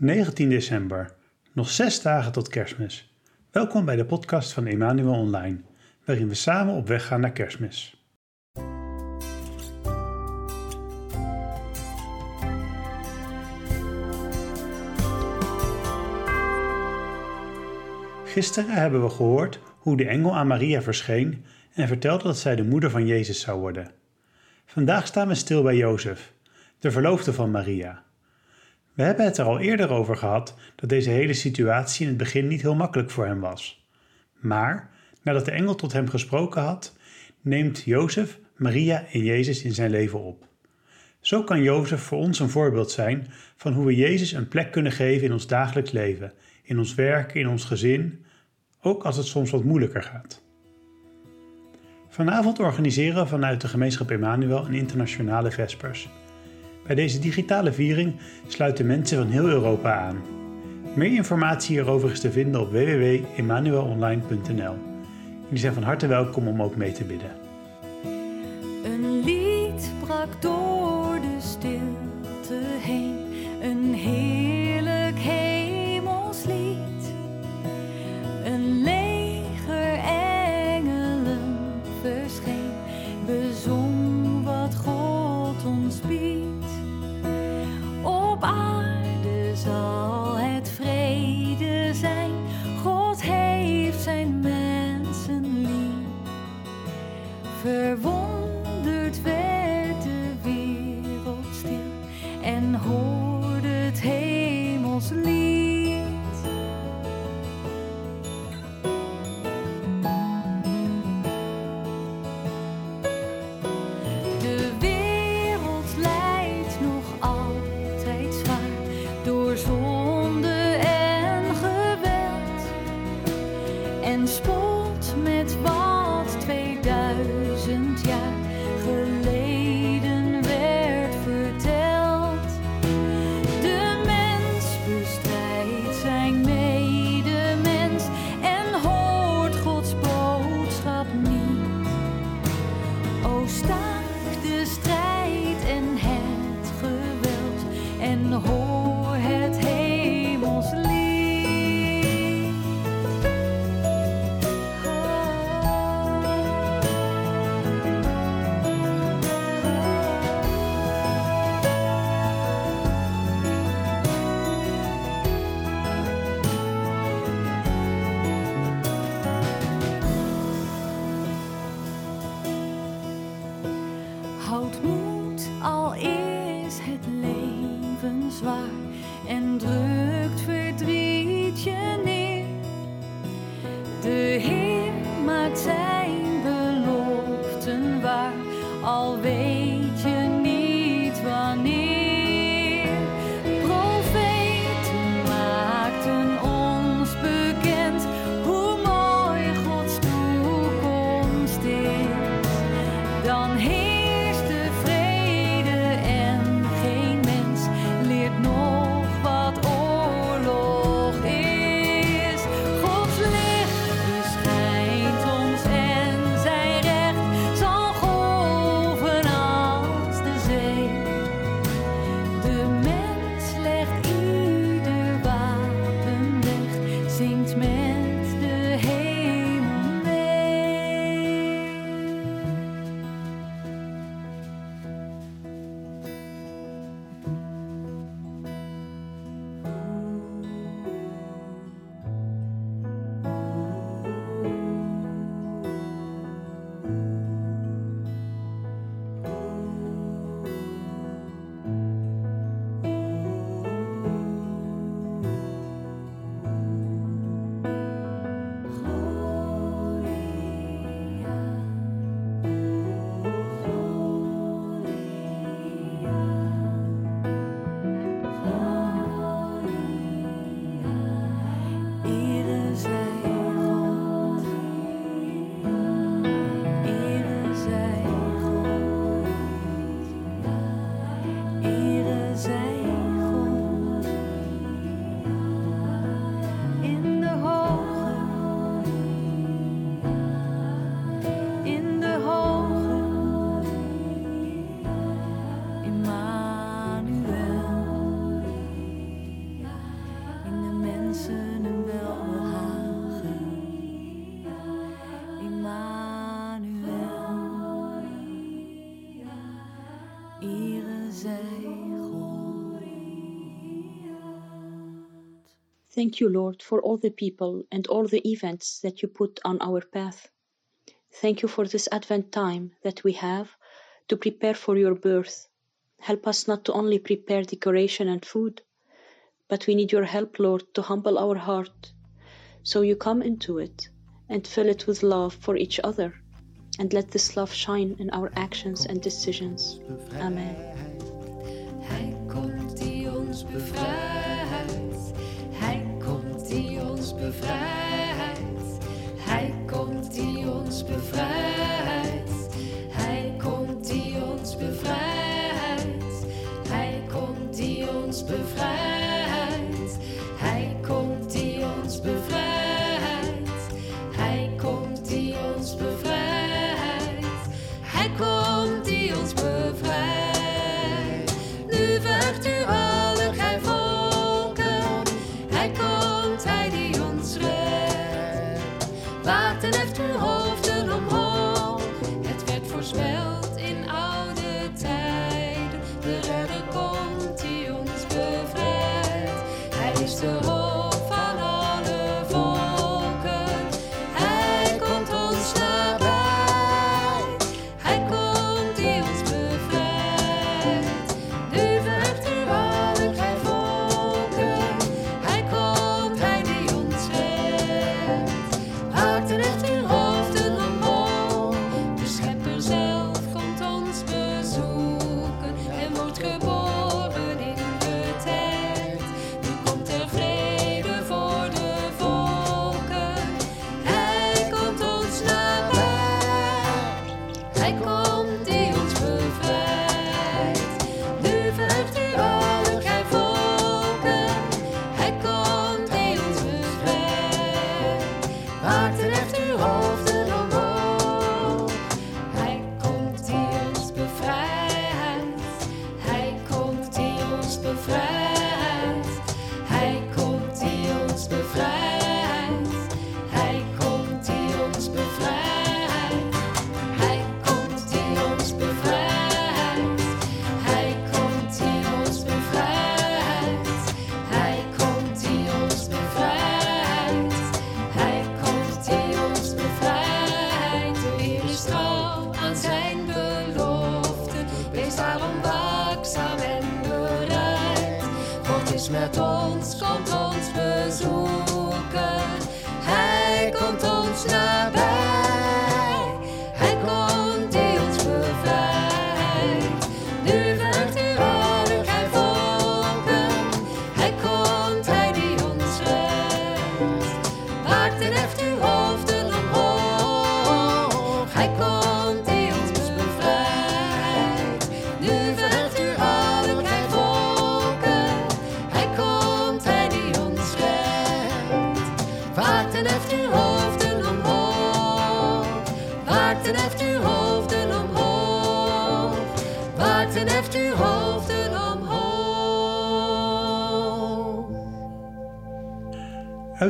19 december. Nog zes dagen tot kerstmis. Welkom bij de podcast van Emmanuel Online, waarin we samen op weg gaan naar kerstmis. Gisteren hebben we gehoord hoe de engel aan Maria verscheen en vertelde dat zij de moeder van Jezus zou worden. Vandaag staan we stil bij Jozef, de verloofde van Maria. We hebben het er al eerder over gehad dat deze hele situatie in het begin niet heel makkelijk voor hem was. Maar nadat de engel tot hem gesproken had, neemt Jozef Maria en Jezus in zijn leven op. Zo kan Jozef voor ons een voorbeeld zijn van hoe we Jezus een plek kunnen geven in ons dagelijks leven, in ons werk, in ons gezin, ook als het soms wat moeilijker gaat. Vanavond organiseren we vanuit de gemeenschap Emmanuel een internationale Vespers. Bij deze digitale viering sluiten mensen van heel Europa aan. Meer informatie hierover is te vinden op www.emmanuelonline.nl. Jullie zijn van harte welkom om ook mee te bidden. Een lied brak door de stilte heen, een heerlijk hemelslied. Een leger engelen verscheen, bezong wat God ons biedt. Verwonderd werd de wereld stil en hoorde het hemelslied. De wereld lijdt nog altijd zwaar door zonde en geweld. En spot met wat 2000 jaar geleden zwaar en drukt Thank you, Lord, for all the people and all the events that you put on our path. Thank you for this Advent time that we have to prepare for your birth. Help us not to only prepare decoration and food, but we need your help, Lord, to humble our heart. So you come into it and fill it with love for each other, and let this love shine in our actions and decisions. Amen. Hij komt die ons bevrijdt.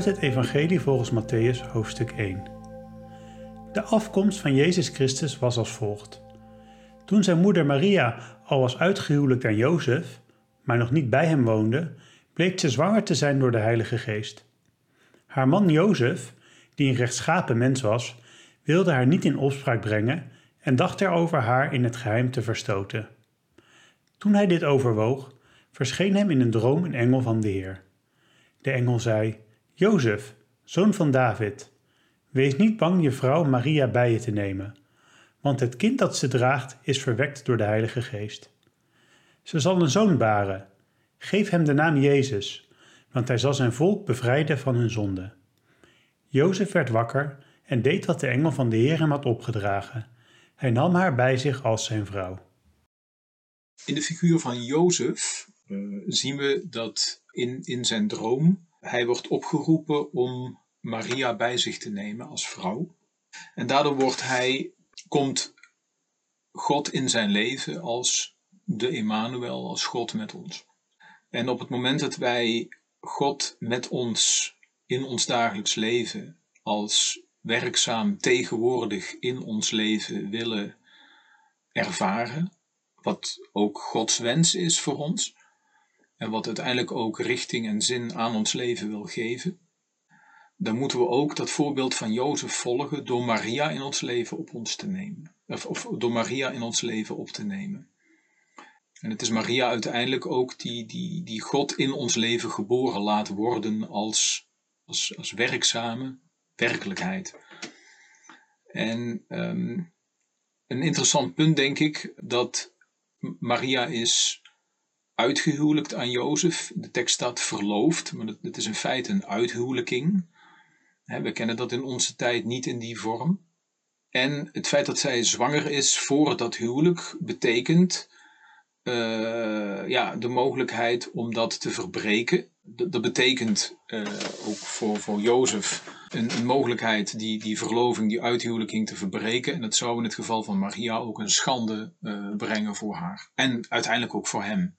Uit het Evangelie volgens Matthäus, hoofdstuk 1. De afkomst van Jezus Christus was als volgt. Toen zijn moeder Maria al was uitgehuwelijkd aan Jozef, maar nog niet bij hem woonde, bleek ze zwanger te zijn door de Heilige Geest. Haar man Jozef, die een rechtschapen mens was, wilde haar niet in opspraak brengen en dacht erover haar in het geheim te verstoten. Toen hij dit overwoog, verscheen hem in een droom een engel van de Heer. De engel zei: Jozef, zoon van David, wees niet bang je vrouw Maria bij je te nemen, want het kind dat ze draagt is verwekt door de Heilige Geest. Ze zal een zoon baren. Geef hem de naam Jezus, want hij zal zijn volk bevrijden van hun zonde. Jozef werd wakker en deed wat de engel van de Heer hem had opgedragen. Hij nam haar bij zich als zijn vrouw. In de figuur van Jozef eh, zien we dat in, in zijn droom hij wordt opgeroepen om Maria bij zich te nemen als vrouw. En daardoor wordt hij, komt God in zijn leven als de Emmanuel, als God met ons. En op het moment dat wij God met ons in ons dagelijks leven als werkzaam tegenwoordig in ons leven willen ervaren, wat ook Gods wens is voor ons, en wat uiteindelijk ook richting en zin aan ons leven wil geven, dan moeten we ook dat voorbeeld van Jozef volgen door Maria in ons leven op ons te nemen. Of, door Maria in ons leven op te nemen. En het is Maria uiteindelijk ook die, die, die God in ons leven geboren laat worden als, als, als werkzame werkelijkheid. En ehm, een interessant punt denk ik dat Maria is uitgehuwelijkt aan Jozef. De tekst staat verloofd, maar het is in feite een uithuwelijking. We kennen dat in onze tijd niet in die vorm. En het feit dat zij zwanger is voor dat huwelijk betekent uh, ja, de mogelijkheid om dat te verbreken. Dat, betekent uh, ook voor, voor Jozef een, een, mogelijkheid die, die verloving, die uithuwelijking te verbreken. En dat zou in het geval van Maria ook een schande uh, brengen voor haar. En uiteindelijk ook voor hem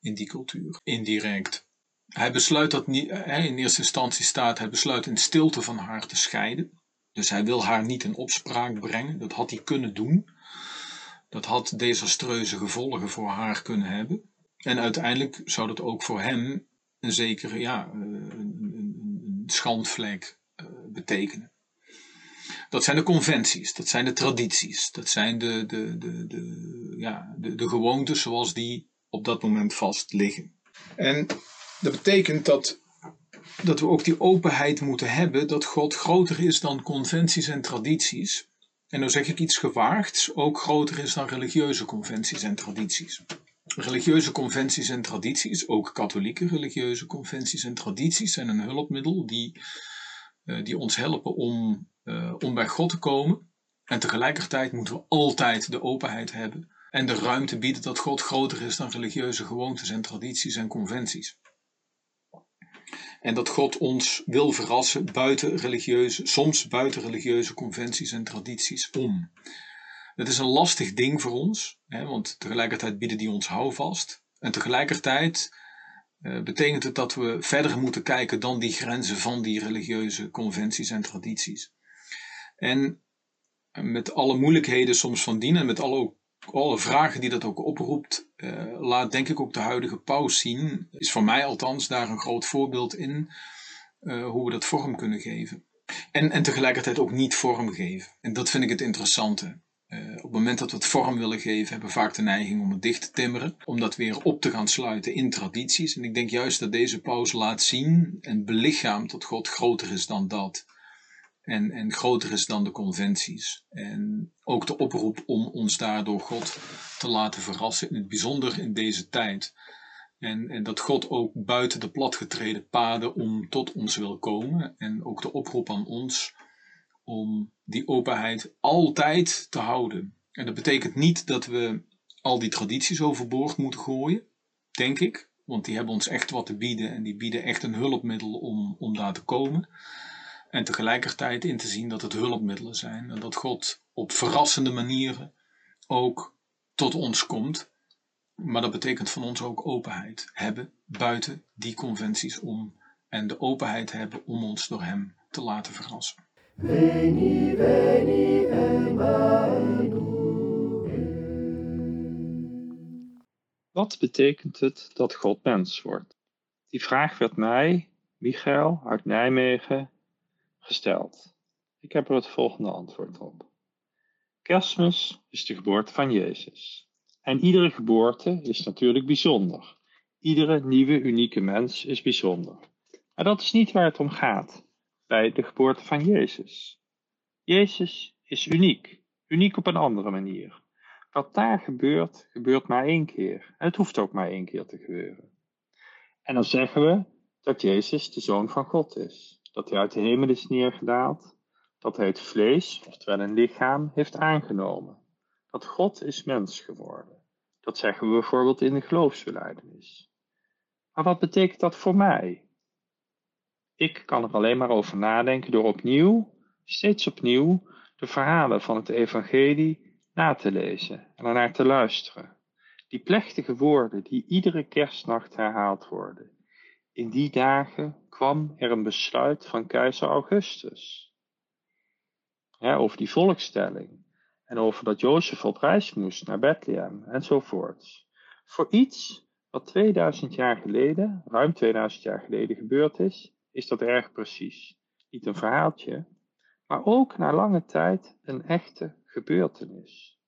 in die cultuur, indirect. Hij besluit dat niet, in eerste instantie staat, hij besluit in stilte van haar te scheiden. Dus hij wil haar niet in opspraak brengen. Dat had hij kunnen doen. Dat had desastreuze gevolgen voor haar kunnen hebben. En uiteindelijk zou dat ook voor hem een zekere ja, een, een, een schandvlek uh, betekenen. Dat zijn de conventies, dat zijn de tradities, dat zijn de, de, de, de, ja, de, de gewoontes zoals die op dat moment vast liggen. En dat betekent dat, dat we ook die openheid moeten hebben dat God groter is dan conventies en tradities. En dan zeg ik iets gewaagds, ook groter is dan religieuze conventies en tradities. Religieuze conventies en tradities, ook katholieke religieuze conventies en tradities, zijn een hulpmiddel die, uh, die ons helpen om, uh, om bij God te komen. En tegelijkertijd moeten we altijd de openheid hebben en de ruimte bieden dat God groter is dan religieuze gewoontes en tradities en conventies. En dat God ons wil verrassen buiten religieuze, soms buiten religieuze conventies en tradities om. Dat is een lastig ding voor ons, hè, want tegelijkertijd bieden die ons houvast. En tegelijkertijd uh, betekent het dat we verder moeten kijken dan die grenzen van die religieuze conventies en tradities. En met alle moeilijkheden soms van dien en met alle alle vragen die dat ook oproept, uh, laat denk ik ook de huidige paus zien. Is voor mij althans daar een groot voorbeeld in uh, hoe we dat vorm kunnen geven. En, en tegelijkertijd ook niet vorm geven. En dat vind ik het interessante. Uh, op het moment dat we het vorm willen geven, hebben we vaak de neiging om het dicht te timmeren, om dat weer op te gaan sluiten in tradities. En ik denk juist dat deze paus laat zien en belichaamt dat God groter is dan dat en, en groter is dan de conventies. En ook de oproep om ons daardoor God te laten verrassen, in het bijzonder in deze tijd. En, en dat God ook buiten de platgetreden paden om tot ons wil komen. En ook de oproep aan ons om die openheid altijd te houden. En dat betekent niet dat we al die tradities overboord moeten gooien, denk ik. Want die hebben ons echt wat te bieden en die bieden echt een hulpmiddel om, om daar te komen. En tegelijkertijd in te zien dat het hulpmiddelen zijn en dat God op verrassende manieren ook tot ons komt. Maar dat betekent van ons ook openheid hebben buiten die conventies om. En de openheid hebben om ons door Hem te laten verrassen. Veni, veni, Wat betekent het dat God mens wordt? Die vraag werd mij, Michael uit Nijmegen, gesteld. Ik heb er het volgende antwoord op. Kerstmis is de geboorte van Jezus. En iedere geboorte is natuurlijk bijzonder. Iedere nieuwe unieke mens is bijzonder. Maar dat is niet waar het om gaat bij de geboorte van Jezus. Jezus is uniek, uniek op een andere manier. Wat daar gebeurt, gebeurt maar één keer. En het hoeft ook maar één keer te gebeuren. En dan zeggen we dat Jezus de Zoon van God is dat hij uit de hemel is neergedaald, dat hij het vlees, oftewel een lichaam, heeft aangenomen. Dat God is mens geworden. Dat zeggen we bijvoorbeeld in de geloofsbelijdenis. Maar wat betekent dat voor mij? Ik kan er alleen maar over nadenken door opnieuw, steeds opnieuw, de verhalen van het evangelie na te lezen en ernaar te luisteren. Die plechtige woorden die iedere kerstnacht herhaald worden. In die dagen kwam er een besluit van keizer Augustus. Over die volkstelling. En over dat Jozef op reis moest naar Bethlehem enzovoorts. Voor iets Wat 2000 jaar geleden, ruim 2000 jaar geleden gebeurd is, is dat erg precies. Niet een verhaaltje, maar ook na lange tijd een echte gebeurtenis.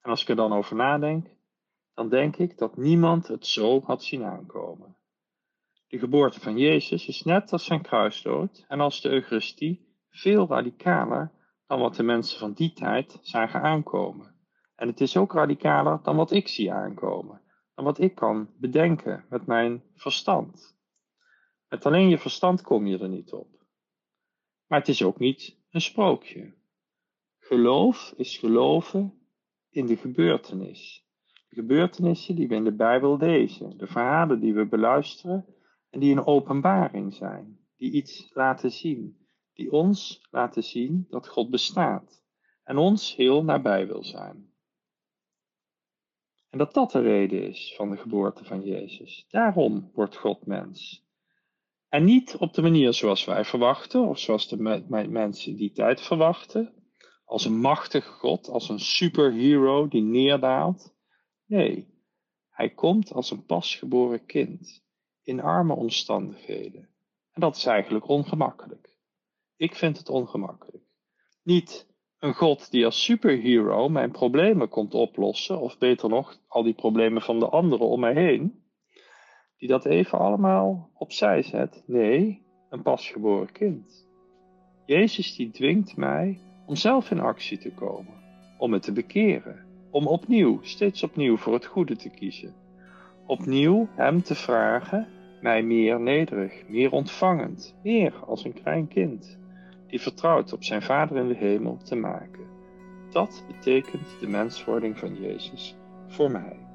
En als ik er dan over nadenk, dan denk ik dat niemand het zo had zien aankomen. De geboorte van Jezus is net als zijn kruisdood en als de Eucharistie veel radicaler dan wat de mensen van die tijd zagen aankomen. En het is ook radicaler dan wat ik zie aankomen, dan wat ik kan bedenken met mijn verstand. Met alleen je verstand kom je er niet op. Maar het is ook niet een sprookje. Geloof is geloven in de gebeurtenis. De gebeurtenissen die we in de Bijbel lezen, de verhalen die we beluisteren en die een openbaring zijn, die iets laten zien, die ons laten zien dat God bestaat en ons heel nabij wil zijn. En dat dat de reden is van de geboorte van Jezus. Daarom wordt God mens. En niet op de manier zoals wij verwachten, of zoals de me me mensen die tijd verwachten, als een machtige God, als een superhero die neerdaalt. Nee, hij komt als een pasgeboren kind, in arme omstandigheden. En dat is eigenlijk ongemakkelijk. Ik vind het ongemakkelijk. Niet een God die als superhero mijn problemen komt oplossen, of beter nog, al die problemen van de anderen om mij heen, die dat even allemaal opzij zet. Nee, een pasgeboren kind. Jezus die dwingt mij om zelf in actie te komen, om me te bekeren, om opnieuw, steeds opnieuw voor het goede te kiezen. Opnieuw Hem te vragen mij meer nederig, meer ontvangend, meer als een klein kind, die vertrouwt op zijn Vader in de hemel te maken. Dat betekent de menswording van Jezus voor mij.